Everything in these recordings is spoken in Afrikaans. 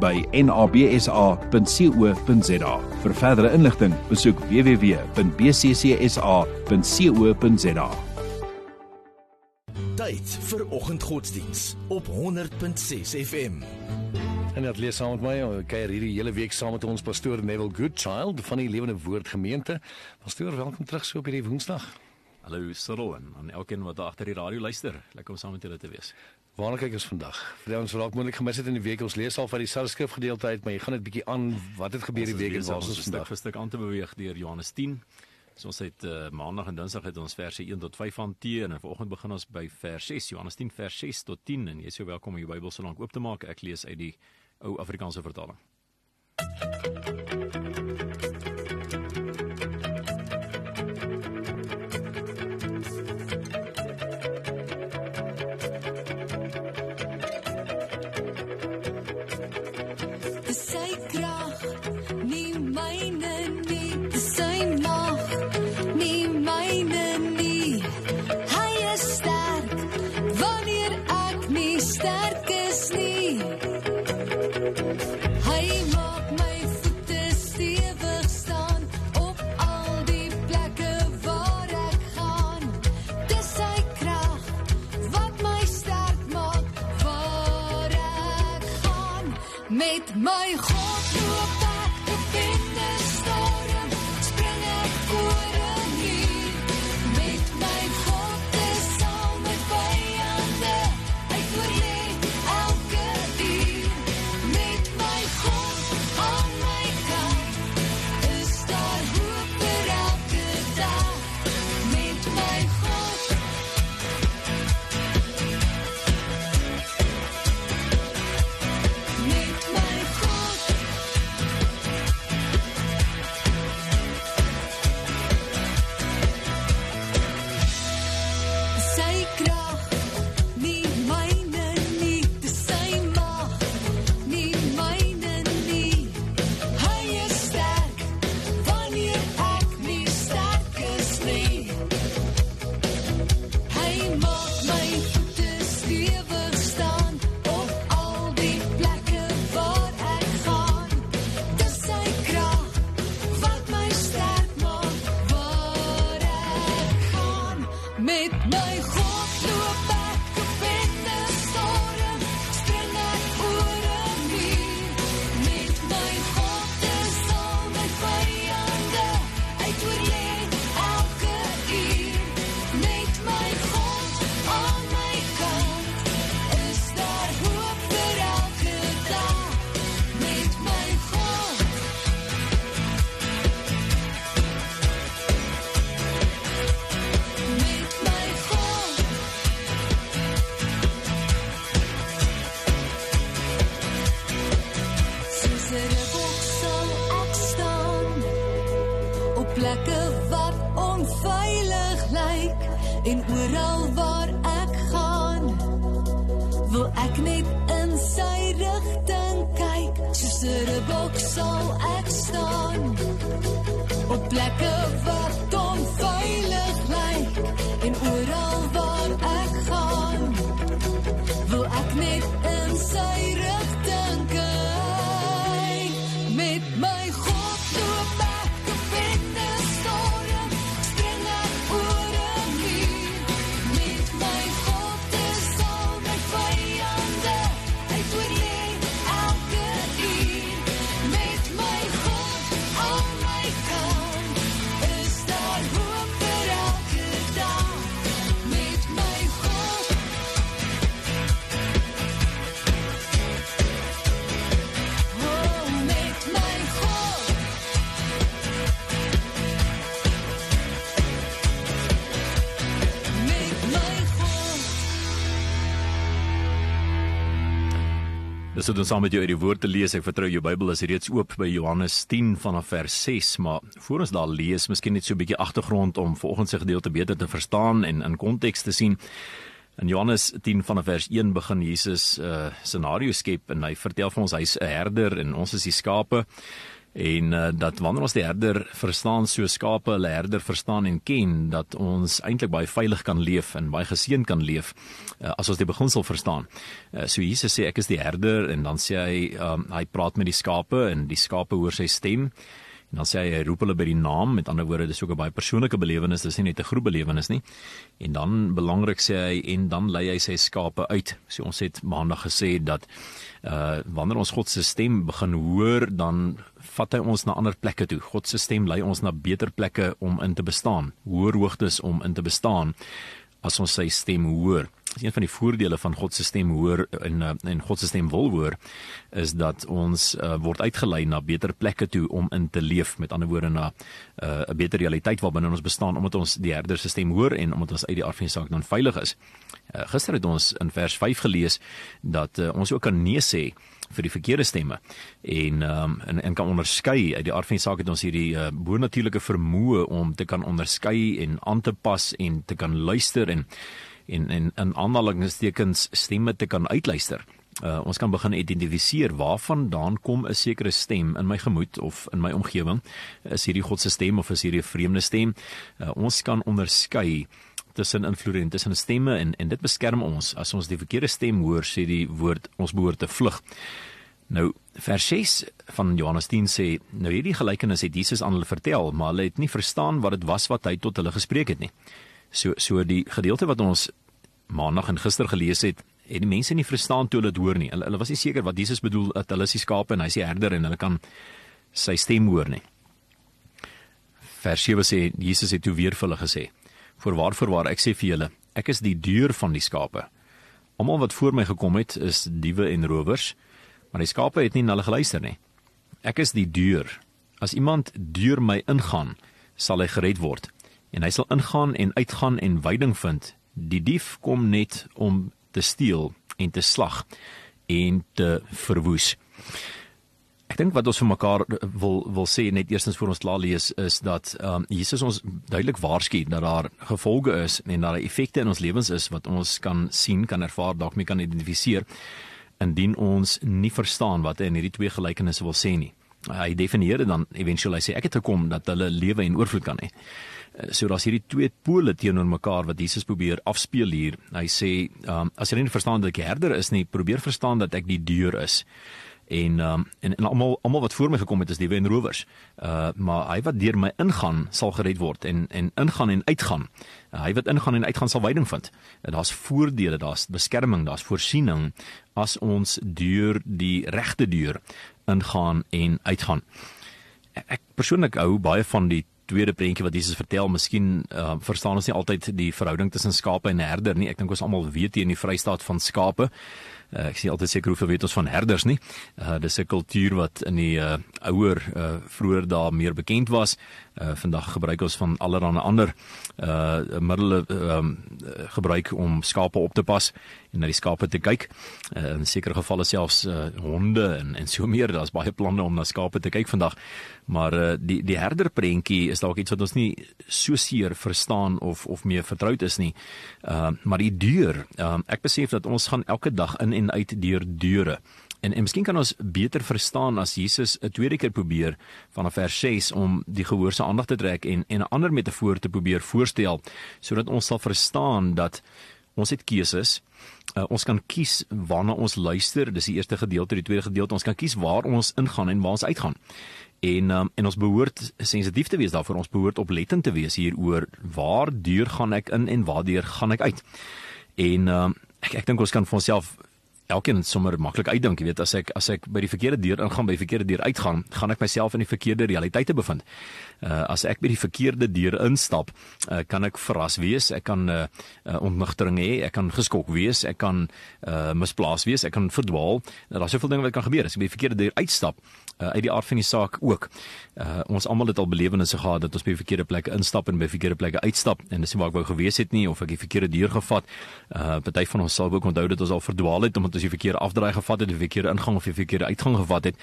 by nabsa.co.za. Vir verdere inligting, besoek www.bccsa.co.za. Tyd vir oggendgodsdiens op 100.6 FM. En dit lees saam met my, kuier hierdie hele week saam met ons pastoor Neville Goodchild van die Lewende Woord Gemeente. Pastoor, welkom terug so op hierdie Woensdag. Hallo Cyril en aan elkeen wat agter die radio luister. Lekker om saam met julle te wees. Waarna kyk ons vandag? Vir ons raak moontlik gemis het in die week ons lees al van dieselfde skrifgedeelte uit, maar jy gaan dit bietjie aan wat het gebeur die week en waar is ons vandag? Ons stuk aan te beweeg deur Johannes 10. So ons het uh, maandag en dinsdag het ons verse 1 tot 5 hanteer en vanoggend begin ons by vers 6, Johannes 10 vers 6 tot 10 en jy is so welkom om jou Bybel so lank oop te maak. Ek lees uit die ou Afrikaanse vertaling. En oral waar ek gaan wil ek net in sy rigting kyk. Soos 'n bok sal ek staan op plekke sit ons saam met jou uit die woord te lees. Ek vertrou jou Bybel is reeds oop by Johannes 10 vanaf vers 6, maar voor ons daar lees, miskien net so 'n bietjie agtergrond om vanoggend se gedeelte beter te verstaan en in konteks te sien. In Johannes 10 vanaf vers 1 begin Jesus 'n uh, scenario skep en hy vertel vir ons hy's 'n herder en ons is die skape en uh, dat wanneer ons die herder verstaan so skape hulle herder verstaan en ken dat ons eintlik baie veilig kan leef en baie geseën kan leef uh, as ons die beginsel verstaan. Uh, so Jesus sê ek is die herder en dan sê hy um, hy praat met die skape en die skape hoor sy stem. En dan sê hy hy roep hulle by die naam, met ander woorde dis ook 'n baie persoonlike belewenis, dis nie net 'n groep belewenis nie. En dan belangrik sê hy en dan lei hy sy skape uit. So ons het maandag gesê dat uh wanneer ons God se stem begin hoor, dan vat hy ons na ander plekke toe. God se stem lei ons na beter plekke om in te bestaan, hoër hoogtes om in te bestaan as ons sy stem hoor. Dis een van die voordele van God se stem hoor en eh, en God se stem wil hoor is dat ons uh, word uitgelei na beter plekke toe om in te leef. Met ander woorde na eh, 'n uh, beter realiteit waarbinne ons bestaan omdat ons die herder se stem hoor en omdat ons uit die aard van die saak dan veilig is. Uh, gister het ons in vers 5 gelees dat uh, ons ook kan nee sê vir die verkeerde stemme en um, en en kan onderskei uit die aard van die saak het ons hierdie uh, bonatuurlike vermoë om te kan onderskei en aan te pas en te kan luister en en en in aanhalingstekens stemme te kan uitluister. Uh, ons kan begin identifiseer waarvandaan kom 'n sekere stem in my gemoed of in my omgewing. Is hierdie God se stem of is hierdie 'n vreemde stem? Uh, ons kan onderskei tussen invloede en tussen stemme en en dit beskerm ons as ons die verkeerde stem hoor sê die woord ons behoort te vlug. Nou vers 6 van Johannes 10 sê nou hierdie gelykenis het Jesus aan hulle vertel maar hulle het nie verstaan wat dit was wat hy tot hulle gespreek het nie. So so die gedeelte wat ons maandag en gister gelees het, het die mense nie verstaan toe hulle dit hoor nie. Hulle hulle was nie seker wat Jesus bedoel dat hulle is die skape en hy is die herder en hulle kan sy stem hoor nie. Vers 7 sê Jesus het toe weer vir hulle gesê: "Voorwaar voorwaar ek sê vir julle, ek is die deur van die skape. Almal wat voor my gekom het, is diewe en rowers, maar die skape het nie na hulle geluister nie. Ek is die deur. As iemand deur my ingaan, sal hy gered word." En hy sal ingaan en uitgaan en veiding vind. Die dief kom net om te steel en te slag en te verwoes. Ek dink wat ons vir mekaar wil wil sê net eerstens voor ons klaar lees is dat ehm um, Jesus ons duidelik waarsku dat daar gevolge is en dat daar effekte in ons lewens is wat ons kan sien, kan ervaar, dalk mee kan identifiseer indien ons nie verstaan wat hy in hierdie twee gelykenisse wil sê nie. Hy definieer dit dan eventueel hy sê ek het gekom dat hulle lewe en oorvloed kan hê. Eh, so daar's hierdie twee pole teenoor mekaar wat Jesus probeer afspeel hier. Hy sê, um, as jy nie verstaan dat ek herder is nie, probeer verstaan dat ek die deur is. En um, en en almal almal wat voor my gekom het is die wen rowers. Uh maar hy wat deur my ingaan sal gered word en en ingaan en uitgaan. Uh, hy wat ingaan en uitgaan sal veiding vind. Uh, daar's voordele, daar's beskerming, daar's voorsiening as ons deur die regte deur ingaan en uitgaan. Ek persoonlik hou baie van die tweede prentjie wat Jesus vertel, miskien uh, verstaan ons nie altyd die verhouding tussen skape en herder nie. Ek dink ons almal weet hier in die Vrystaat van skape. Uh, ek sien altyd seker hoeveel weet ons van herders nie. Uh, dis 'n kultuur wat in die uh, ouer uh, vroeër daar meer bekend was. Uh, vandag gebruik ons van allerlei ander uh middele um, gebruik om skape op te pas en na die skape te kyk. Uh, in sekere gevalle selfs uh, honde en en so meer. Daar's baie planne om na skape te kyk vandag. Maar uh, die die herderprentjie is dalk iets wat ons nie so seer verstaan of of meer vertroud is nie. Uh maar die deur, uh, ek besef dat ons gaan elke dag in en uit deur deure. En en miskien kan ons beter verstaan as Jesus 'n tweede keer probeer van vers 6 om die gehoor se aandag te trek en en 'n ander metafoor te probeer voorstel sodat ons sal verstaan dat ons het keuses. Uh, ons kan kies waarna ons luister. Dis die eerste gedeelte, die tweede gedeelte. Ons kan kies waar ons ingaan en waar ons uitgaan en um, en ons behoort sensitief te wees daarvoor ons behoort oplettend te wees hieroor waar deur gaan ek in en waar deur gaan ek uit en um, ek ek dink ons kan vir onsself elkeen sommer maklik uitdink, jy weet, as ek as ek by die verkeerde deur ingaan, by die verkeerde deur uitgaan, gaan ek myself in die verkeerde realiteite bevind. Uh as ek by die verkeerde deur instap, uh, kan ek verras wees, ek kan uh, uh, ontnigtering hê, ek kan geskok wees, ek kan uh misplaas wees, ek kan verdwaal. Nou, Daar's soveel dinge wat kan gebeur as ek by die verkeerde deur uitstap. Uh, uit die aard van die saak ook. Uh ons almal het al belewennisse gehad dat ons by verkeerde plekke instap en by verkeerde plekke uitstap en dis nie waar ek wou gewees het nie of ek die verkeerde deur gevat. Uh party van ons sal ook onthou dat ons al verdwaal het omdat as jy verkeerde afdraai gevat het of verkeerde ingang of jy verkeerde uitgang gevat het.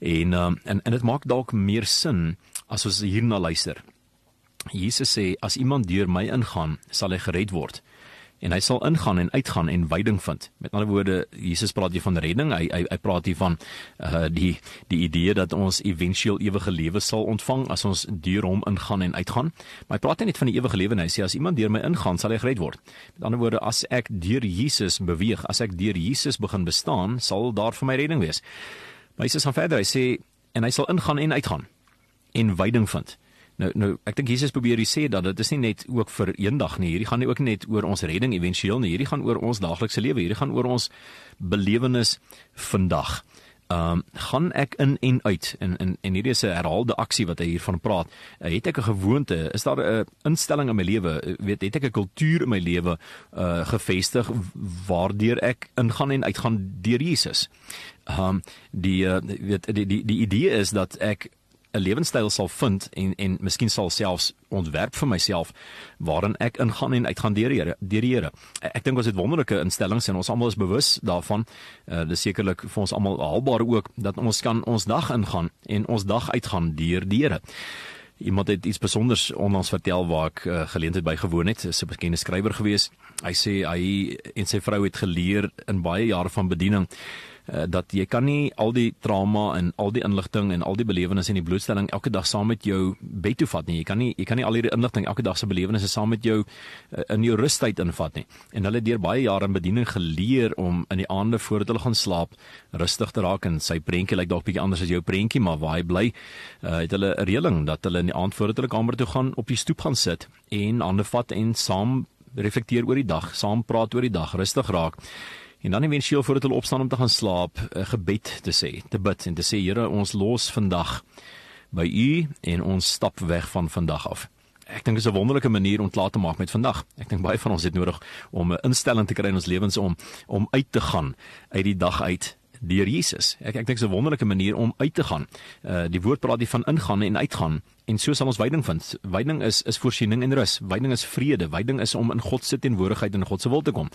En um, en en dit maak dalk meer sin as ons hierna luister. Jesus sê as iemand deur my ingaan, sal hy gered word en hy sal ingaan en uitgaan en veiding vind. Met ander woorde, Jesus praat hier van redding. Hy hy, hy praat hier van uh die die idee dat ons éventueel ewige lewe sal ontvang as ons deur hom ingaan en uitgaan. Maar hy praat nie net van die ewige lewe nie. Hy sê as iemand deur my ingaan, sal hy gered word. Met ander woorde, as ek deur Jesus beweeg, as ek deur Jesus begin bestaan, sal daar vir my redding wees. Maar Jesus gaan verder. Hy sê en hy sal ingaan en uitgaan en veiding vind. Nou nou ek dink Jesus probeer hier sê dat dit is nie net ook vir eendag nie. Hierdie gaan nie ook net oor ons redding éventueel nie. Hierdie gaan oor ons daaglikse lewe. Hierdie gaan oor ons belewenis vandag. Ehm um, gaan ek in en uit en en en hierdie is 'n herhaalde aksie wat hy hiervan praat. Uh, het ek 'n gewoonte? Is daar 'n instelling in my lewe? Uh, weet het ek 'n kultuur in my lewe uh gevestig waardeur ek ingaan en uitgaan deur Jesus? Ehm um, die uh, weet die die die idee is dat ek 'n lewenstyl sal vind en en miskien sal selfs ontwerp vir myself waarin ek ingaan en uitgaan deur die Here deur die Here. Ek dink ons het wonderlike instellings en ons almal is bewus daarvan. Uh dis sekerlik vir ons almal haalbaar ook dat ons kan ons dag ingaan en ons dag uitgaan deur die Here. Iemand het iets spesiaals onlangs vertel waar ek uh, geleentheid by gewoon het. 'n bekende skrywer gewees. Hy sê hy en sy vrou het geleer in baie jare van bediening uh, dat jy kan nie al die trauma en al die inligting en al die belewennisse en die blootstelling elke dag saam met jou bed toe vat nie. Jy kan nie jy kan nie al hierdie inligting elke dag se belewennisse saam met jou uh, in jou rustyd invat nie. En hulle het deur baie jare in bediening geleer om in die aande voordat hulle gaan slaap rustig te raak en sy prentjie lyk dalk bietjie anders as jou prentjie, maar waar hy bly, uh, het hulle 'n reëling dat hulle in die aand voordat hulle kamer toe gaan op die stoep gaan sit en hande vat en saam reflekteer oor die dag, saam praat oor die dag, rustig raak En dan eventueel voordat hulle opstaan om te gaan slaap, 'n gebed te sê, te bid en te sê Here, ons los vandag by U en ons stap weg van vandag af. Ek dink dit is 'n wonderlike manier om klaar te maak met vandag. Ek dink baie van ons het nodig om 'n instelling te kry in ons lewens om om uit te gaan uit die dag uit deur Jesus. Ek ek dink dit is 'n wonderlike manier om uit te gaan. Uh die woord praat hier van ingaan en uitgaan en so sal ons veiding vind. Veiding is is voorsiening en rus. Veiding is vrede. Veiding is om in God se teenwoordigheid en God se wil te kom.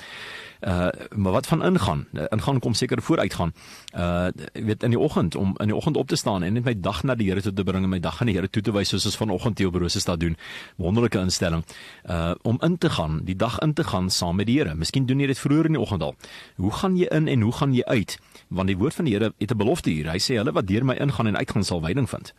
Uh maar wat van ingaan? Uh, ingaan kom seker vooruit gaan. Uh weet in die oggend om in die oggend op te staan en net my dag na die Here toe te bring en my dag aan die Here toe te wys soos ons vanoggend hier op Rosestad doen. Wonderlike instelling. Uh om in te gaan, die dag in te gaan saam met die Here. Miskien doen jy dit vroeër in die oggend al. Hoe gaan jy in en hoe gaan jy uit? Want die woord van die Here het 'n belofte hier. Hy sê hulle wat deur my ingaan en uitgaan sal veiding vind.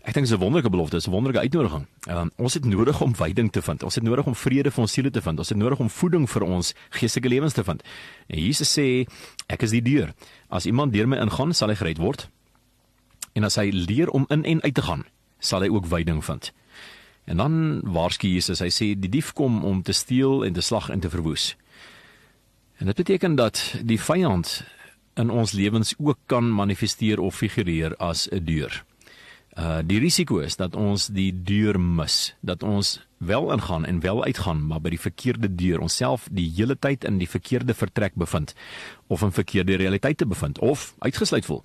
Ek dink dit is 'n wonderlike belofte, is 'n wonderlike uitnodiging. Um, ons het nodig om veiding te vind. Ons het nodig om vrede vir ons siele te vind. Ons het nodig om voeding vir ons geestelike lewens te vind. En Jesus sê, ek is die deur. As iemand deur my ingaan, sal hy gered word. En as hy leer om in en uit te gaan, sal hy ook veiding vind. En dan waarsku Jesus, hy sê die dief kom om te steel en te slag en te verwoes. En dit beteken dat die vyand in ons lewens ook kan manifesteer of figureer as 'n deur. Uh die risiko is dat ons die deur mis, dat ons wel ingaan en wel uitgaan, maar by die verkeerde deur, onsself die hele tyd in die verkeerde vertrek bevind of in verkeerde realiteite bevind of uitgesluit voel.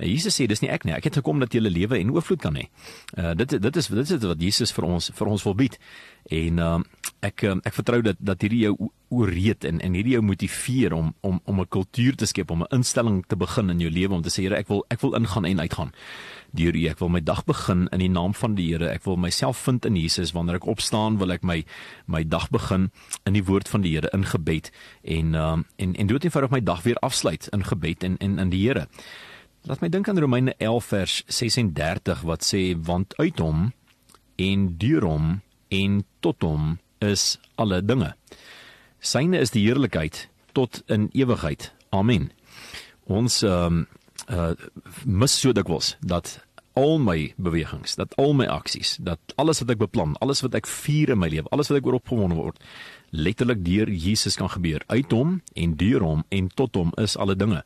Uh, Jesus sê dis nie ek nie, ek het gekom dat jy lewe en oorvloed kan hê. Uh dit dit is dit is wat Jesus vir ons vir ons wil bied. En uh ek ek vertrou dat dat hierdie jou ooreed en en hierdie jou motiveer om om om 'n kultuur te skep, om 'n instelling te begin in jou lewe om te sê Here, ek wil ek wil ingaan en uitgaan deur U. Ek wil my dag begin in die naam van die Here. Ek wil myself vind in Jesus wanneer ek opstaan, wil ek my my dag begin in die woord van die Here in gebed en um, en en dood eenvoudig my dag weer afsluit in gebed en en in die Here. Laat my dink aan Romeine 11 vers 36 wat sê want uit hom en deur hom en tot hom is alle dinge. Syne is die heerlikheid tot in ewigheid. Amen. Ons ehm um, uh mis so dikwels dat al my bewegings, dat al my aksies, dat alles wat ek beplan, alles wat ek vier in my lewe, alles wat ek oor opgewonde word, letterlik deur Jesus kan gebeur. Uit hom en deur hom en tot hom is alle dinge.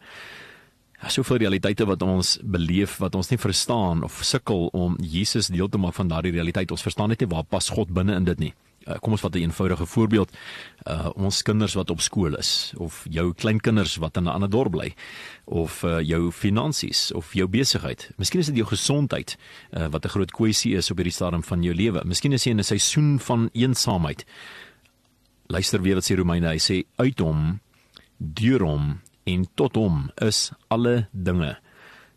Soveel realiteite wat ons beleef wat ons nie verstaan of sukkel om Jesus deel te maak van daardie realiteit. Ons verstaan net nie waar pas God binne in dit nie. Uh, kom ons vat 'n eenvoudige voorbeeld. Uh ons kinders wat op skool is of jou kleinkinders wat in 'n ander dorp bly of uh, jou finansies of jou besigheid. Miskien is dit jou gesondheid uh, wat 'n groot kwessie is op hierdie stadium van jou lewe. Miskien is jy in 'n seisoen van eensaamheid. Luister weer wat sê Romeine, hy sê uit hom, deur hom en tot hom is alle dinge.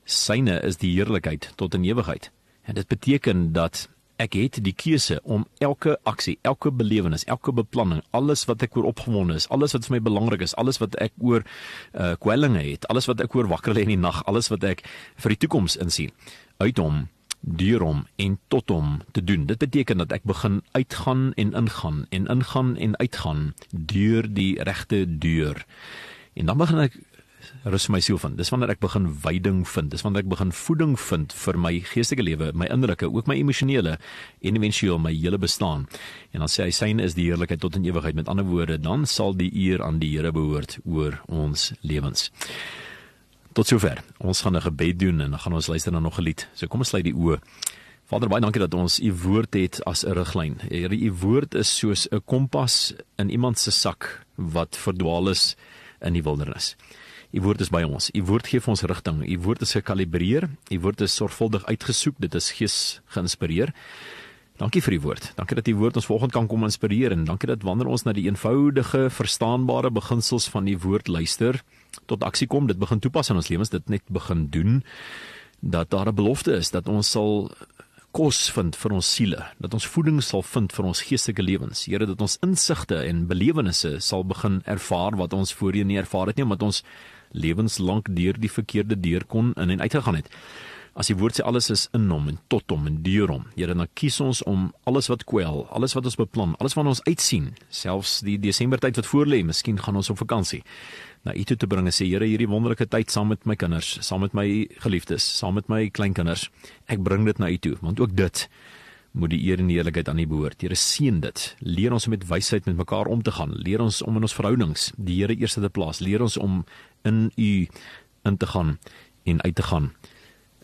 Syne is die heerlikheid tot in ewigheid. En dit beteken dat ek het die keuse om elke aksie, elke belewenis, elke beplanning, alles wat ek oor opgewonde is, alles wat vir my belangrik is, alles wat ek oor uh kwellinge het, alles wat ek oor wakker lê in die nag, alles wat ek vir die toekoms insien, uit hom deur hom en tot hom te doen. Dit beteken dat ek begin uitgaan en ingaan en ingaan en uitgaan deur die regte deur. En dan begin ek rus my siel vind. Dis wanneer ek begin veiding vind. Dis wanneer ek begin voeding vind vir my geestelike lewe, my innerlike, ook my emosionele en eventueel my hele bestaan. En dan sê hy syne is die heerlikheid tot in ewigheid. Met ander woorde, dan sal die eer aan die Here behoort oor ons lewens. Tot sover. Ons gaan 'n gebed doen en dan gaan ons luister na nog 'n lied. So kom ons sluit die oë. Vader baie dankie dat ons u woord het as 'n riglyn. Here, u woord is soos 'n kompas in iemand se sak wat verdwaal is in die wildernis. U woord is by ons. U woord gee vir ons rigting. U woord is gekalibreer. U woord is sorgvuldig uitgesoek. Dit is gees geïnspireer. Dankie vir u woord. Dankie dat u woord ons vanoggend kan kom inspireer en dankie dat wanneer ons na die eenvoudige, verstaanbare beginsels van u woord luister, tot aksie kom, dit begin toepas in ons lewens, dit net begin doen dat daar 'n belofte is dat ons sal kos vind vir ons siele, dat ons voeding sal vind vir ons geestelike lewens. Here, dat ons insigte en belewennisse sal begin ervaar wat ons voorheen nie ervaar het nie, omdat ons lewenslank deur die verkeerde deur kon in en uit gegaan het. As die woord sê alles is in hom en tot hom en deur hom. Here, dan kies ons om alles wat kwel, alles wat ons beplan, alles wat ons uitsien, selfs die Desember tyd wat voorlê, miskien gaan ons op vakansie na U toe te bring en sê Here, hierdie wonderlike tyd saam met my kinders, saam met my geliefdes, saam met my kleinkinders, ek bring dit na U toe, want ook dit moet die eer en die eerlikheid aan U behoort. Here seën dit. Leer ons om met wysheid met mekaar om te gaan. Leer ons om in ons verhoudings die Here eerste te plaas. Leer ons om in U in te gaan en uit te gaan